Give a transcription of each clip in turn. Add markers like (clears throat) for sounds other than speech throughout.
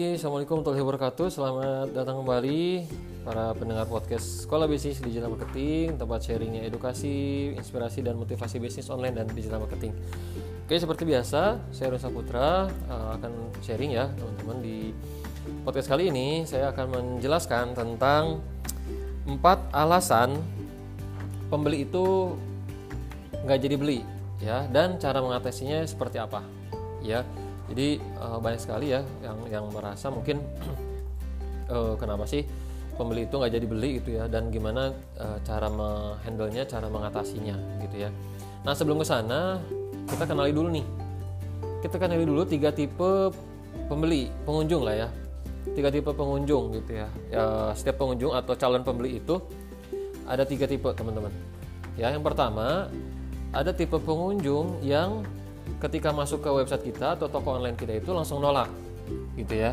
Oke, Assalamualaikum warahmatullahi wabarakatuh. Selamat datang kembali para pendengar podcast Sekolah Bisnis Digital Marketing Tempat sharingnya edukasi, inspirasi, dan motivasi bisnis online dan digital marketing. Oke, seperti biasa, saya Rosa Putra uh, akan sharing ya teman-teman. Di podcast kali ini Saya akan menjelaskan tentang empat alasan pembeli itu nggak jadi beli ya. Dan cara mengatasinya seperti apa ya jadi uh, banyak sekali ya yang yang merasa mungkin uh, (clears throat) kenapa sih pembeli itu nggak jadi beli gitu ya? Dan gimana uh, cara menghandlenya cara mengatasinya gitu ya. Nah sebelum ke sana kita kenali dulu nih. Kita kenali dulu tiga tipe pembeli pengunjung lah ya. Tiga tipe pengunjung gitu ya, ya setiap pengunjung atau calon pembeli itu ada tiga tipe teman-teman. Ya yang pertama ada tipe pengunjung yang ketika masuk ke website kita atau toko online kita itu langsung nolak gitu ya.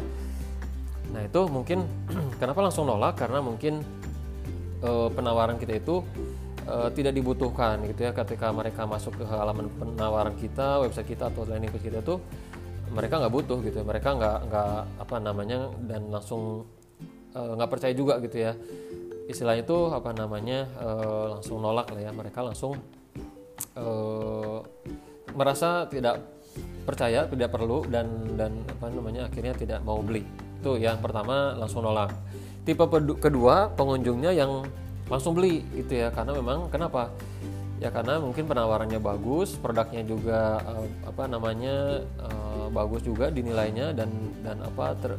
Nah itu mungkin (clears throat) kenapa langsung nolak? Karena mungkin e, penawaran kita itu e, tidak dibutuhkan gitu ya. Ketika mereka masuk ke halaman penawaran kita website kita atau landing page kita tuh mereka nggak butuh gitu ya. mereka nggak nggak apa namanya dan langsung e, nggak percaya juga gitu ya. Istilahnya itu apa namanya e, langsung nolak lah ya. Mereka langsung e, merasa tidak percaya tidak perlu dan dan apa namanya akhirnya tidak mau beli. Itu yang pertama langsung nolak. Tipe kedua pengunjungnya yang langsung beli gitu ya. Karena memang kenapa? Ya karena mungkin penawarannya bagus produknya juga uh, apa namanya uh, bagus juga dinilainya dan dan apa ter,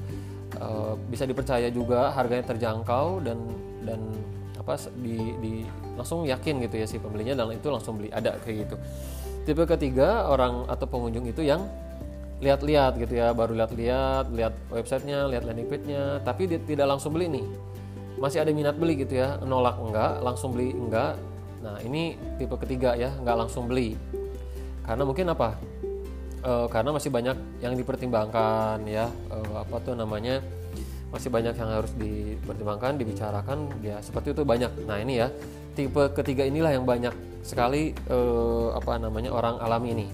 uh, bisa dipercaya juga harganya terjangkau dan dan apa di, di langsung yakin gitu ya si pembelinya dan itu langsung beli ada kayak gitu tipe ketiga orang atau pengunjung itu yang lihat-lihat gitu ya baru lihat-lihat lihat websitenya lihat landing page-nya tapi dia tidak langsung beli nih. Masih ada minat beli gitu ya nolak enggak langsung beli enggak. Nah ini tipe ketiga ya enggak langsung beli. Karena mungkin apa? E, karena masih banyak yang dipertimbangkan ya e, apa tuh namanya masih banyak yang harus dipertimbangkan dibicarakan ya seperti itu banyak. Nah ini ya tipe ketiga inilah yang banyak sekali eh, apa namanya orang alami ini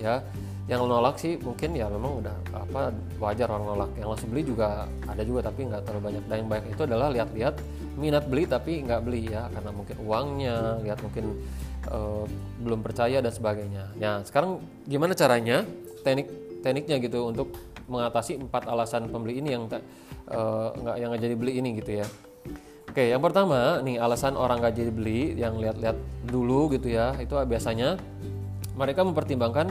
ya. Yang nolak sih mungkin ya memang udah apa wajar orang nolak. Yang langsung beli juga ada juga tapi nggak terlalu banyak. Dan yang banyak itu adalah lihat-lihat minat beli tapi nggak beli ya. Karena mungkin uangnya lihat mungkin eh, belum percaya dan sebagainya. Nah sekarang gimana caranya teknik tekniknya gitu untuk mengatasi empat alasan pembeli ini yang eh, nggak uh, yang nggak jadi beli ini gitu ya Oke, yang pertama nih alasan orang gak jadi beli yang lihat-lihat dulu gitu ya, itu biasanya mereka mempertimbangkan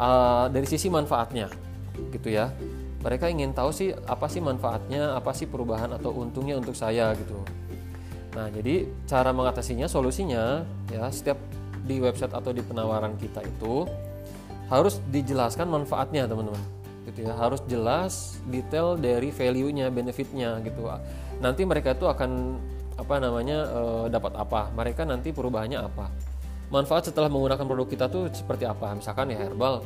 uh, dari sisi manfaatnya, gitu ya. Mereka ingin tahu sih apa sih manfaatnya, apa sih perubahan atau untungnya untuk saya gitu. Nah, jadi cara mengatasinya, solusinya ya setiap di website atau di penawaran kita itu harus dijelaskan manfaatnya, teman-teman. Gitu ya, harus jelas detail dari value-nya, benefitnya gitu nanti mereka itu akan apa namanya e, dapat apa? Mereka nanti perubahannya apa? Manfaat setelah menggunakan produk kita tuh seperti apa? Misalkan ya herbal.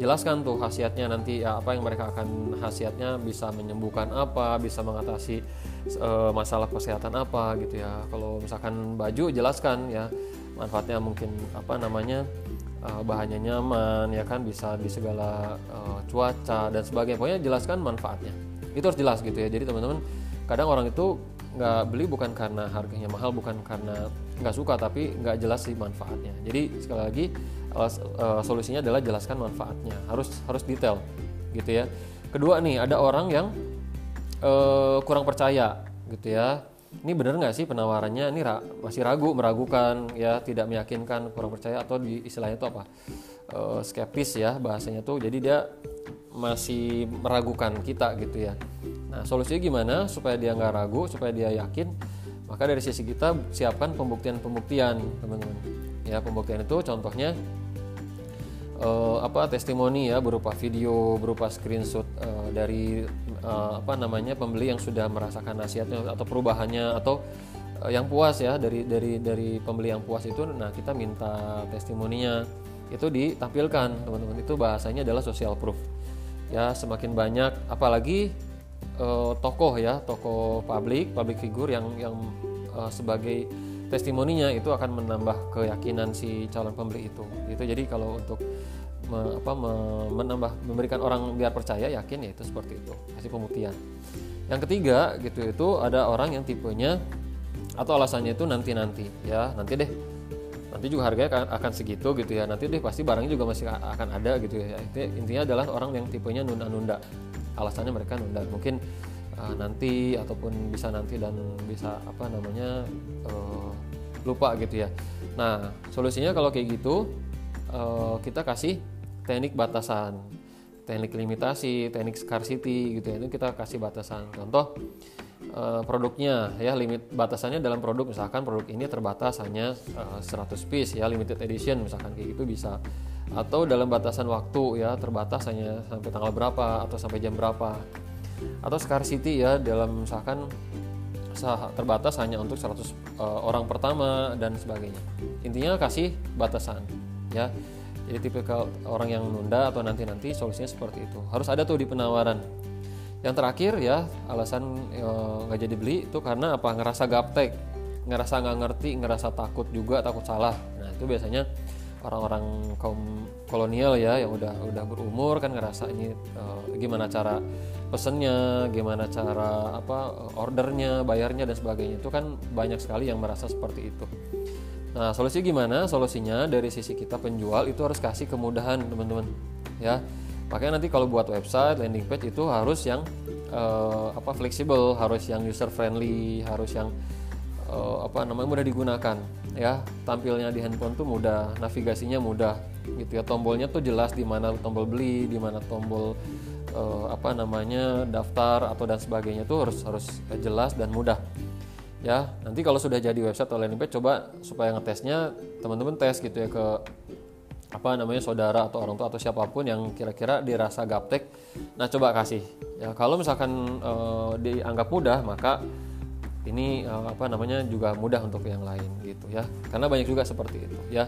Jelaskan tuh khasiatnya nanti ya apa yang mereka akan khasiatnya bisa menyembuhkan apa bisa mengatasi e, masalah kesehatan apa gitu ya. Kalau misalkan baju jelaskan ya. Manfaatnya mungkin apa namanya e, bahannya nyaman ya kan? Bisa di segala e, cuaca dan sebagainya. Pokoknya jelaskan manfaatnya. Itu harus jelas gitu ya. Jadi teman-teman kadang orang itu nggak beli bukan karena harganya mahal bukan karena nggak suka tapi nggak jelas sih manfaatnya. Jadi sekali lagi uh, solusinya adalah jelaskan manfaatnya. Harus harus detail gitu ya. Kedua nih ada orang yang uh, kurang percaya gitu ya. Ini benar nggak sih penawarannya? Ini ra masih ragu meragukan ya tidak meyakinkan kurang percaya atau di istilahnya itu apa? Uh, skeptis ya bahasanya tuh. Jadi dia masih meragukan kita gitu ya Nah, solusinya gimana supaya dia nggak ragu, supaya dia yakin? Maka dari sisi kita siapkan pembuktian-pembuktian, teman-teman. Ya, pembuktian itu contohnya uh, apa testimoni ya berupa video, berupa screenshot uh, dari uh, apa namanya pembeli yang sudah merasakan nasihatnya atau perubahannya atau yang puas ya dari dari dari pembeli yang puas itu nah kita minta testimoninya itu ditampilkan teman-teman itu bahasanya adalah social proof ya semakin banyak apalagi uh, tokoh ya tokoh publik publik figur yang yang uh, sebagai testimoninya itu akan menambah keyakinan si calon pembeli itu. Itu jadi kalau untuk me, apa, me, menambah memberikan orang biar percaya yakin ya itu seperti itu kasih pembuktian. Yang ketiga gitu itu ada orang yang tipenya atau alasannya itu nanti nanti ya. Nanti deh nanti juga harganya akan, akan segitu gitu ya. Nanti deh pasti barangnya juga masih akan ada gitu ya. Intinya adalah orang yang tipenya nunda-nunda alasannya mereka nunda mungkin uh, nanti ataupun bisa nanti dan bisa apa namanya uh, lupa gitu ya. Nah solusinya kalau kayak gitu uh, kita kasih teknik batasan teknik limitasi teknik scarcity gitu ya. Itu kita kasih batasan. Contoh produknya ya limit batasannya dalam produk. Misalkan produk ini terbatas hanya uh, eh, 100 piece ya limited edition. Misalkan kayak gitu bisa atau dalam batasan waktu ya terbatas hanya sampai tanggal berapa atau sampai jam berapa. Atau scarcity ya dalam misalkan terbatas hanya untuk 100 uh, eh, orang pertama dan sebagainya. Intinya kasih batasan ya. Jadi tipe orang yang nunda atau nanti-nanti solusinya seperti itu. Harus ada tuh di penawaran. Yang terakhir ya alasan e, nggak e, jadi beli itu karena apa? Ngerasa gaptek ngerasa nggak ngerti ngerasa takut juga takut salah. Nah itu biasanya orang-orang kaum kolonial ya yang udah udah berumur kan ngerasa ini e, gimana cara pesennya gimana cara apa ordernya bayarnya dan sebagainya. Itu kan banyak sekali yang merasa seperti itu. Nah solusi gimana? Solusinya dari sisi kita penjual itu harus kasih kemudahan teman-teman ya. Makanya nanti kalau buat website landing page itu harus yang uh, apa fleksibel harus yang user friendly harus yang uh, apa namanya mudah digunakan ya tampilnya di handphone tuh mudah navigasinya mudah gitu ya. Tombolnya tuh jelas di mana tombol beli di mana tombol uh, apa namanya daftar atau dan sebagainya tuh harus harus jelas dan mudah. Ya nanti kalau sudah jadi website atau landing coba supaya ngetesnya teman-teman tes gitu ya ke apa namanya saudara atau orang tua atau siapa pun yang kira-kira dirasa gaptek. Nah coba kasih. Ya kalau misalkan uh, dianggap mudah maka ini uh, apa namanya juga mudah untuk yang lain gitu ya. Karena banyak juga seperti itu ya.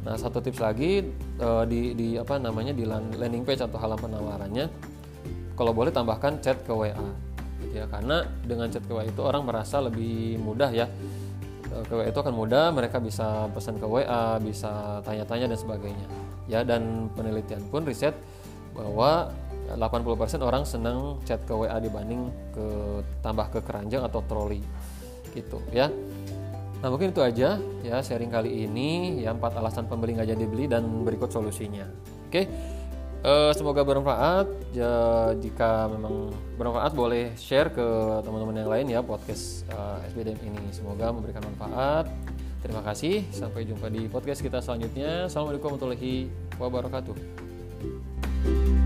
Nah satu tips lagi uh, di di apa namanya di landing page atau halaman penawarannya kalau boleh tambahkan chat ke WA gitu ya. Karena dengan chat ke WA itu orang merasa lebih mudah ya. Ke WA itu akan mudah mereka bisa pesan ke WA bisa tanya-tanya dan sebagainya ya. Dan penelitian pun riset bahwa 80% orang senang chat ke WA dibanding ke tambah ke keranjang atau troli gitu ya nah mungkin itu aja ya sharing kali ini ya empat alasan pembeli nggak jadi beli dan berikut solusinya oke Uh, semoga bermanfaat. Ya, jika memang bermanfaat, boleh share ke teman-teman yang lain ya podcast uh, eh, SBDM ini. Semoga memberikan manfaat. Terima kasih. Sampai jumpa di podcast kita selanjutnya. Assalamualaikum warahmatullahi wabarakatuh.